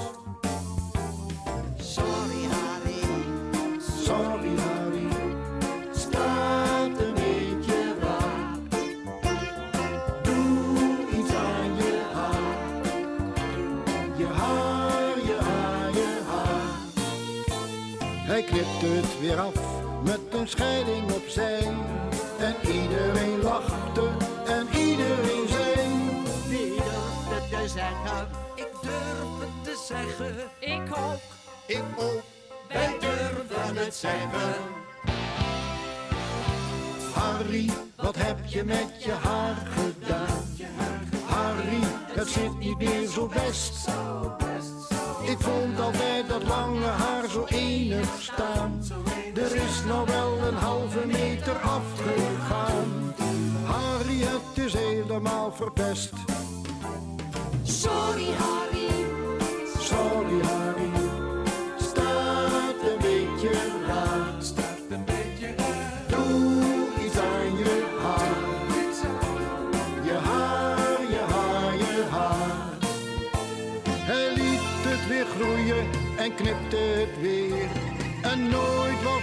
Weer af met een scheiding opzij. En iedereen lachte en iedereen zei. Wie durft het te zeggen? Ik durf het te zeggen. Ik ook. Ik ook. Wij durven het zeggen. Harry, wat heb je met je haar gedaan? Harry, het zit niet meer zo best. Ik vond altijd dat lange haar zo enig staan. Is nou wel een halve meter afgegaan. Harry, het is helemaal verpest. Sorry Harry, Sorry Harry, staat een beetje raar. Doe iets aan je haar. Je haar, je haar, je haar. Hij liet het weer groeien en knipte het weer.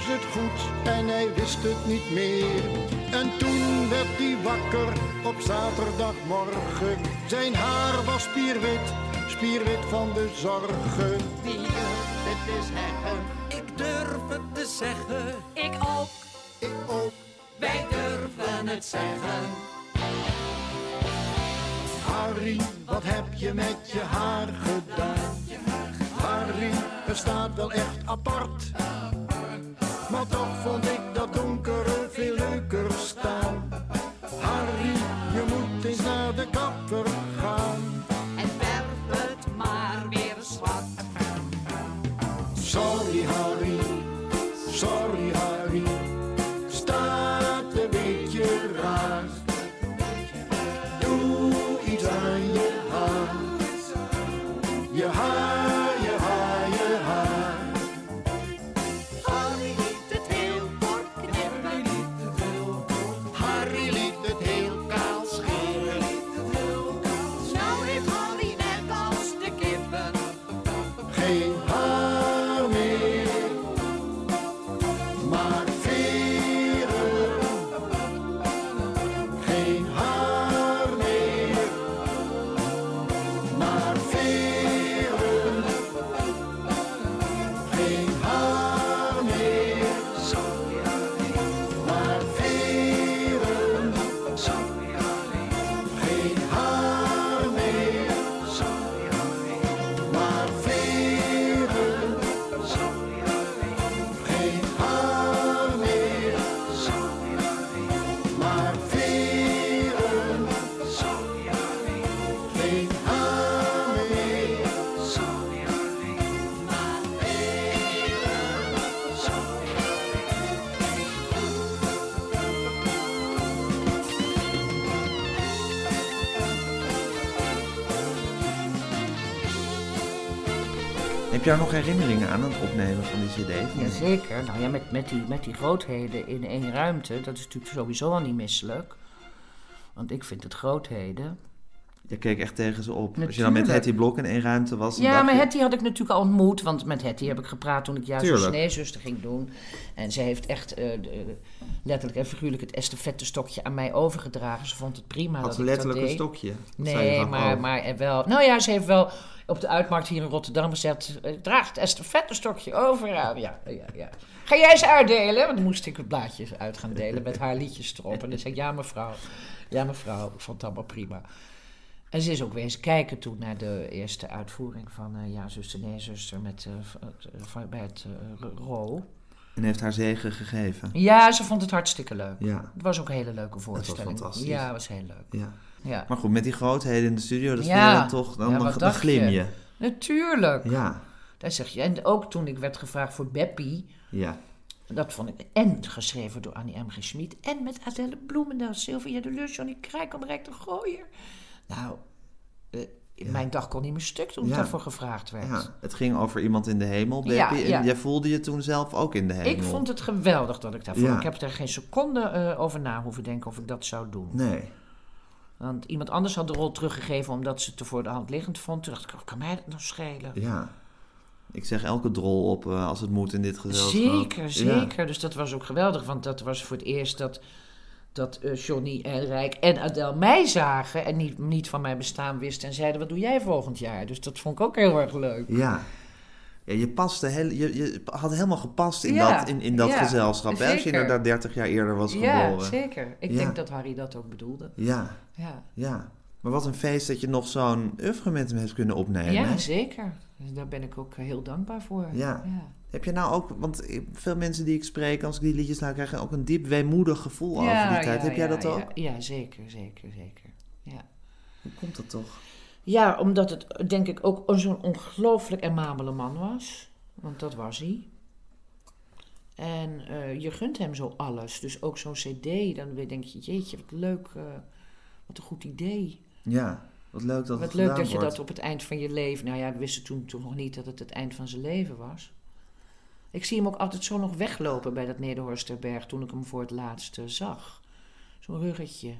Was het goed en hij wist het niet meer. En toen werd hij wakker op zaterdagmorgen. Zijn haar was spierwit, spierwit van de zorgen. Wie durft het te zeggen? Ik durf het te zeggen. Ik ook. Ik ook. Wij durven het zeggen. Harry, wat heb je met je haar gedaan? Harry, het staat wel echt apart. Maar toch vond ik dat donkere Jij nog herinneringen aan het opnemen van die cd? Jazeker. Nou ja, met, met, die, met die grootheden in één ruimte, dat is natuurlijk sowieso al niet misselijk. Want ik vind het grootheden. Je keek echt tegen ze op. Als je dan met. Hetty Blok in één ruimte was... Ja, maar je- Hetty had ik natuurlijk al ontmoet, want met Hetty heb ik gepraat toen ik juist Tuurlijk. sneezuster ging doen. En ze heeft echt eh, de- letterlijk en figuurlijk het estafettestokje aan mij overgedragen. Ze vond het prima Had dat ik dat letterlijk een stokje? Nee, maar, oh. maar er wel... Nou ja, ze heeft wel op de uitmarkt hier in Rotterdam gezegd... eh, draag het estafettestokje over. Ja, ja, ja. Ga jij eens uitdelen? Want dan moest ik het blaadjes uit gaan delen met haar liedjes erop. En dan zei ik, ja mevrouw, ja mevrouw, vond het allemaal prima. En ze is ook wezen kijken toen naar de eerste uitvoering van eh, Ja, zuster, nee, zuster met, van- bij het eh, Ro. En heeft haar zegen gegeven. Ja, ze vond het hartstikke leuk. Ja. Het was ook een hele leuke voorstelling. fantastisch. Ja, het was heel leuk. Ja. Ja. Maar goed, met die grootheden in de studio, dat Ja. dan toch... Dan, Ja, dan, glim je? Natuurlijk. Ja. Daar zeg je. En ook toen ik werd gevraagd voor Beppie. Ja. Dat vond ik. En geschreven door Annie M. G. Schmid. En met Adele Bloemendaal, Sylvia de Lus, Johnny Krijkamp, Rijk de Gooier. Nou, mijn dag kon niet meer stuk toen ik Ja. daarvoor gevraagd werd. ja. Het ging over iemand in de hemel, baby. En jij voelde je toen zelf ook in de hemel. Ik vond het geweldig dat ik daarvoor... Ik heb er geen seconde eh, over na hoeven denken of ik dat zou doen. Nee. Want iemand anders had de rol teruggegeven omdat ze het te voor de hand liggend vond. Toen dacht ik, oh, kan mij dat nou schelen? Ja. Ik zeg elke drol op eh, als het moet in dit gezelschap. Zeker, zeker. Dus dat was ook geweldig, want dat was voor het eerst dat, dat eh, Johnny en Rijk en Adele mij zagen en niet, niet van mijn bestaan wisten en zeiden: Wat doe jij volgend jaar? Dus dat vond ik ook heel erg leuk. Ja. Ja, je, paste heel, je, je had helemaal gepast in Ja, dat, in, in dat ja, gezelschap. Hè? Als je inderdaad 30 jaar eerder was Ja, geboren. zeker. Ik Ja. denk dat Harry dat ook bedoelde. Ja, Ja, ja. Maar wat een feest dat je nog zo'n oeuvre met hem hebt kunnen opnemen. ja hè? zeker. Dus daar ben ik ook heel dankbaar voor. Ja. Heb je nou ook, want veel mensen die ik spreek, als ik die liedjes laat krijgen, ook een diep weemoedig gevoel over die tijd. Heb jij ja, dat ook? Ja, ja, zeker, zeker, zeker. Ja. Hoe komt dat toch? Ja, omdat het denk ik ook zo'n ongelooflijk amabele man was. Want dat was hij. En eh, je gunt hem zo alles. Dus ook zo'n cd, dan denk je, jeetje, wat leuk, eh, wat een goed idee. Ja, wat leuk dat wat leuk dat je wordt. dat op het eind van je leven... Nou ja, we wisten toen toch nog niet dat het het eind van zijn leven was. Ik zie hem ook altijd zo nog weglopen bij dat Nederhorsterberg... toen ik hem voor het laatst eh, zag. Zo'n ruggetje.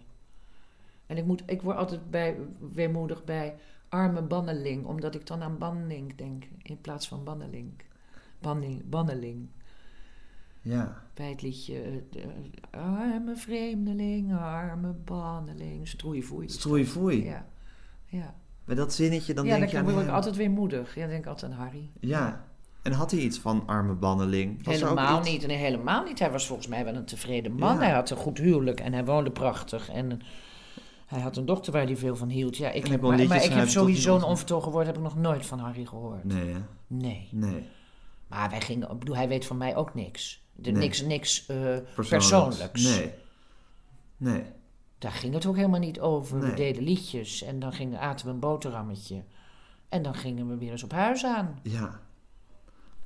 En ik, moet, ik word altijd bij, weemoedig bij arme banneling... omdat ik dan aan banneling denk in plaats van banneling. Banning, banneling. Ja, Bij het liedje... eh, de- arme vreemdeling, arme banneling. Stroeivoei. Stroeivoei. Ja. Ja. bij dat zinnetje dan ja, denk je dan aan word ik altijd weer moedig. Ja, dan denk ik altijd aan Harry. Ja, en had hij iets van arme banneling? Was helemaal niet. Nee, helemaal niet. Hij was volgens mij wel een tevreden man. Ja. Hij had een goed huwelijk en hij woonde prachtig. En hij had een dochter waar hij veel van hield. Ja, ik En heb, kon maar, maar ik heb sowieso een onvertogen woord heb ik nog nooit van Harry gehoord. Nee, hè? Nee. Nee. Maar wij gingen, ik bedoel, hij weet van mij ook niks. De, Nee. Niks, niks eh, Persoonlijks. persoonlijks. Nee. Nee. Daar ging het ook helemaal niet over. We deden liedjes en dan gingen, aten we een boterhammetje. En dan gingen we weer eens op huis aan. Ja.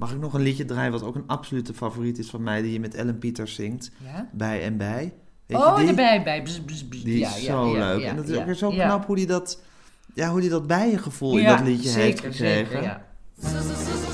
Mag ik nog een liedje draaien wat ook een absolute favoriet is van mij, die je met Ellen Peters zingt? Ja? Bij en bij. Weet oh, je die? erbij, bij. Bzz, bzz, bzz. Die is Ja, ja, zo leuk. en het is ook weer zo knap hoe die dat, ja, hoe die dat bijengevoel in dat liedje zeker, heeft gekregen. zeker, ja.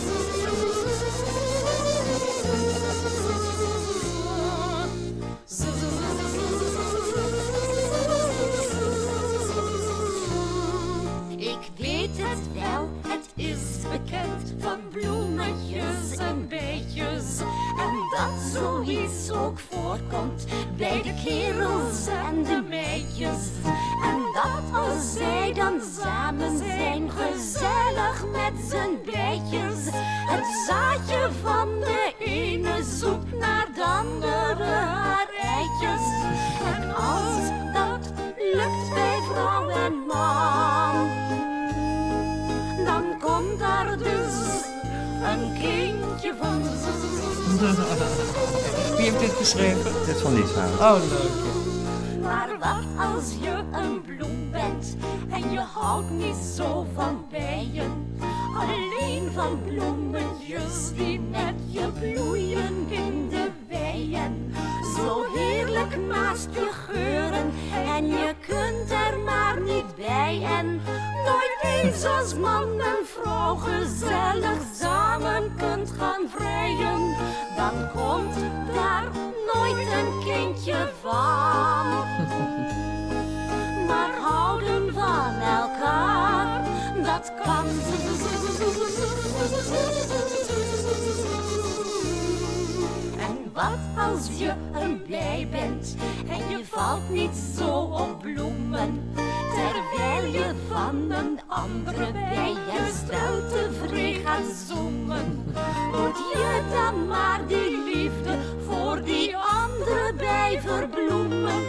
Voorkomt bij de kerels en de meisjes. En dat als zij dan samen zijn, gezellig met z'n bijtjes. Het zaadje van de ene zoekt naar Wie heeft dit geschreven? Dit van Lieshout. Oh, leuk. Maar wat als je een bloem bent en je houdt niet zo van bijen? Alleen van bloemetjes die met je bloeien in de weien. Zo heerlijk naast je geuren en je kunt er maar niet bij. En nooit eens als man en vrouw gezellig komt daar nooit een kindje van. Maar houden van elkaar, dat kan. En wat als je een blij bent en je valt niet zo op bloemen, terwijl je van een andere bij je wel tevreden gaat zoemen. Moet je dan maar die liefde voor die andere bij verbloemen?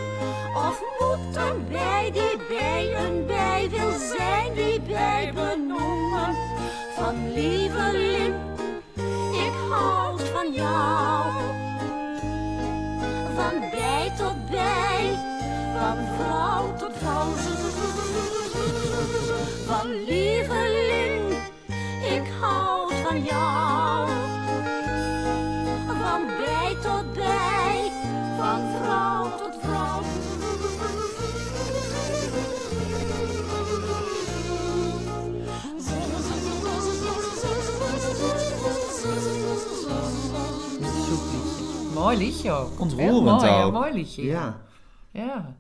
Of moet een bij die bij een bij wil zijn die bij benoemen? Van lieveling, ik houd van jou. Van bij tot bij, van van jou. Van bij tot bij, van vrouw tot vrouw. Mooi liedje ook. Ontroerend Heel mooi, ook. ja, mooi liedje. Ja. Ja. ja.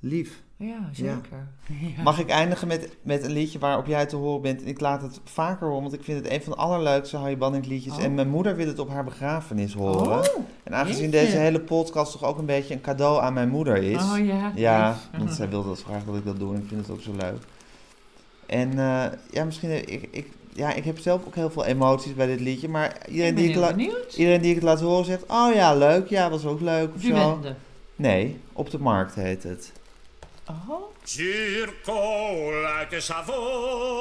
Lief. Ja, zeker. (laughs) Ja. Mag ik eindigen met, met een liedje waarop jij te horen bent? En ik laat het vaker horen, want ik vind het een van de allerleukste Harry Banning liedjes. Oh. En mijn moeder wil het op haar begrafenis horen. Oh, en aangezien jeetje. deze hele podcast toch ook een beetje een cadeau aan mijn moeder is. Oh, ja. Ja, want zij wilde dat graag dat ik dat doe en ik vind het ook zo leuk. En eh, ja, misschien, ik, ik, ja, ik heb zelf ook heel veel emoties bij dit liedje. Maar iedereen, ben die ik, la- iedereen die ik het laat horen zegt, oh ja, leuk. Ja, was ook leuk of zo. Nee, op de markt heet het. Oh. Zuurkool uit de Savoy.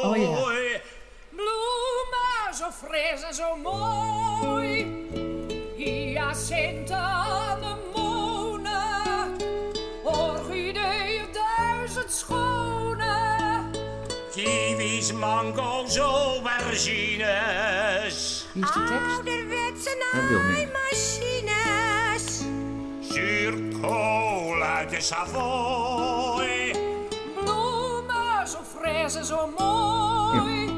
Oh, ja. Bloemen zo fris en zo mooi. Hyacinten, anemonen. Orchideeën, duizend schone. Kiwis, mango's, aubergines. Wie is die tekst? Ouderwetse naaimachines. Zuurkool uit de Savoy. Bloemen zo fris en zo mooi.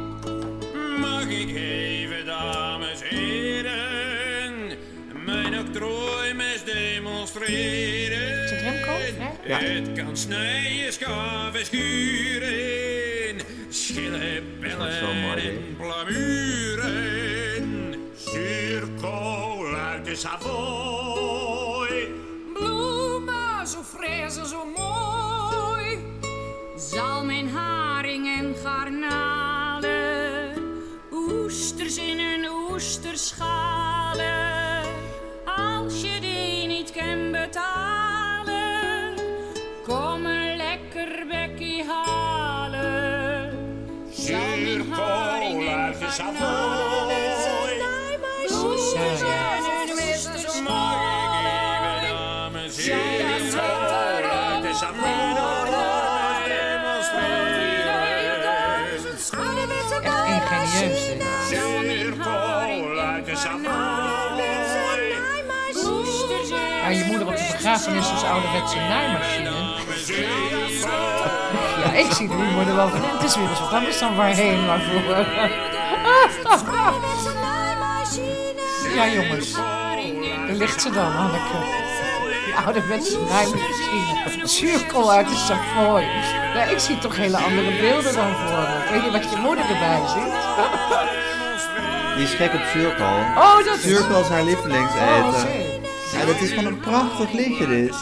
Mag ik even, dames en heren, mijn octrooimes demonstreren? Is het Remco? Ja. Het kan snijden, schaven, schuren, schillen, bellen en blamuren. Zuurkool uit de Savoy. Savoy. oesters Ja, ja. in een oesterschalen. Dames en heren, zuurkool uit de Savoy. Echt ingenieus dit. Zuurkool uit de Savoy. Maar je moeder op de begrafenis is ouderwetse naaimachine. Ja, ik zie de humor er wel van. Het is weer eens wat anders dan waarheen, waarvoor. Ja, jongens. Daar ligt ze dan, Hanneke. Die ouderwetse naaimachine. Zuurkool uit de Savoy. Ja, ik zie toch hele andere beelden dan voor me. Weet niet wat je moeder erbij ziet. Die is gek op zuurkool. Oh, dat is... Is haar Oh, lievelingseten. oké. Ja, dat is gewoon een prachtig liedje dit.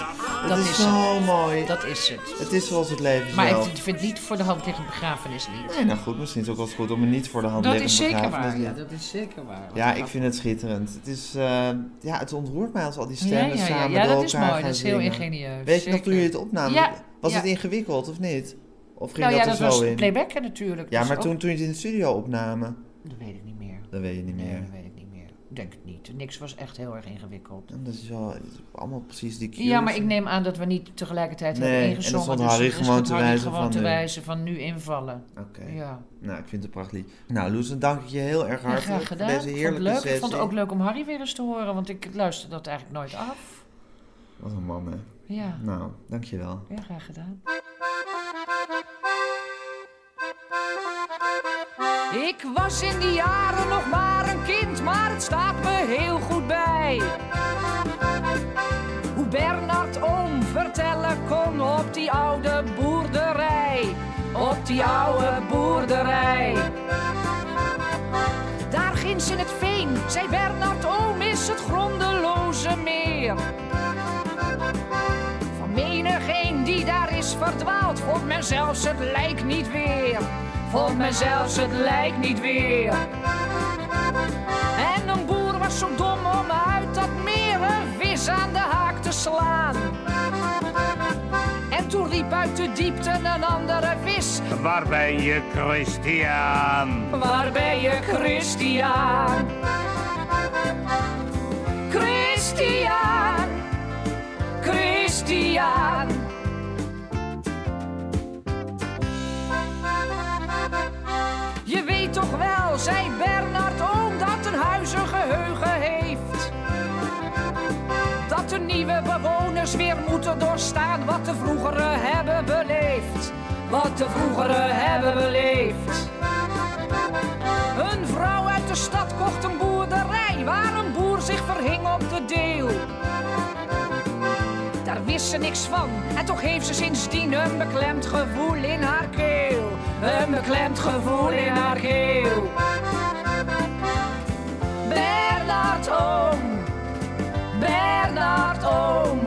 Dat, is, is zo mooi. Dat is het. Het is zoals het leven Maar zelf. ik vind het niet voor de hand liggen begrafenislied. Nee, nou goed, misschien is het ook wel goed om er niet voor de hand Dat liggend is zeker begrafenis waar. Ja, dat is zeker waar. Ja, ik vind het schitterend. Het is, eh, ja, het ontroert mij als al die Ja, stemmen ja, ja, samen ja, door dat is elkaar mooi. Dat is heel zingen. ingenieus. Weet je nog toen je het opnam? Ja, Was ja. het ingewikkeld of niet? Of ging Nou ja, dat dat er zo was in? playbacken natuurlijk. Ja, dus maar toen, toen je het in de studio opnamen, Dat weet ik niet meer. dat weet je niet meer. Denk het niet. Niks was echt heel erg ingewikkeld. En Dat is wel allemaal precies die cues. Ja, maar ik neem aan dat we niet tegelijkertijd Nee, hebben en dan ingezongen. stond dus Harry gewoon te wijzen gewoon van te nu. wijzen van nu invallen. Oké. Ja. Nou, ik vind het prachtig. Nou, Loes, dan dank ik je heel erg Ja, hartelijk voor deze Ik vond heerlijke het leuk. Ik vond het ook leuk om Harry weer eens te horen, want ik luister dat eigenlijk nooit af. Wat een man, hè. Ja, Nou, dankjewel. ja graag gedaan. Ik was in die jaren nog maar een kind, maar het staat me heel goed bij. Hoe Bernard oom vertellen kon op die oude boerderij. Op die oude boerderij. Daar ginds in het veen, zei Bernard oom, is het grondeloze meer. Van menigeen die daar is verdwaald, vond men zelfs het lijk niet weer. Vond men zelfs het lijk niet weer. En een boer was zo dom om uit dat meer een vis aan de haak te slaan. En toen riep uit de diepte een andere vis. Waar ben je, Christian? Waar ben je, Christian? Christian, Christian. Zei Bernard oom, dat een huis een geheugen heeft. Dat de nieuwe bewoners weer moeten doorstaan wat de vroegere hebben beleefd. Wat de vroegere hebben beleefd. Een vrouw uit de stad kocht een boerderij waar een boer zich verhing op de deel. Wist ze niks van. En toch heeft ze sindsdien een beklemd gevoel in haar keel. Een beklemd gevoel in haar keel. Bernard Oom, Bernard Oom.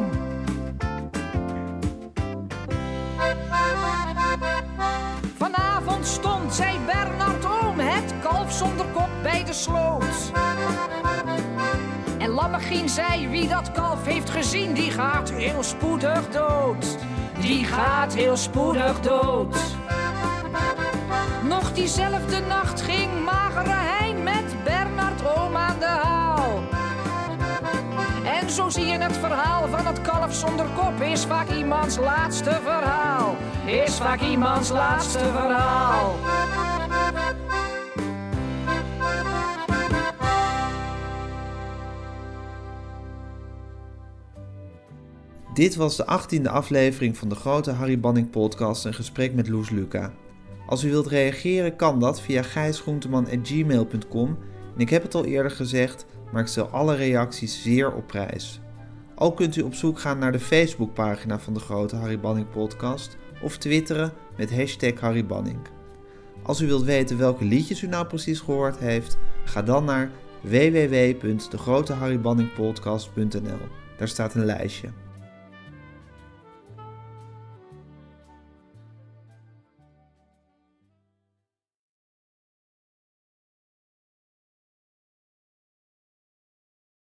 Vanavond stond, zei Bernard Oom, het kalf zonder kop bij de sloot. En Lammegien zei, wie dat kalf heeft gezien, die gaat heel spoedig dood. Die gaat heel spoedig dood. Nog diezelfde nacht ging magere Hein met Bernard Oom aan de haal. En zo zie je het verhaal van het kalf zonder kop is vaak iemands laatste verhaal. Is vaak iemands laatste verhaal. Dit was de 18e aflevering van de grote Harry Banning podcast Een gesprek met Loes Luca. Als u wilt reageren kan dat via gijsgroenteman.gmail.com en ik heb het al eerder gezegd, maar ik stel alle reacties zeer op prijs. Ook kunt u op zoek gaan naar de Facebookpagina van de grote Harry Banning podcast of twitteren met hashtag Harry Banning. Als u wilt weten welke liedjes u nou precies gehoord heeft, ga dan naar www.degroteharrybanningpodcast.nl. Daar staat een lijstje.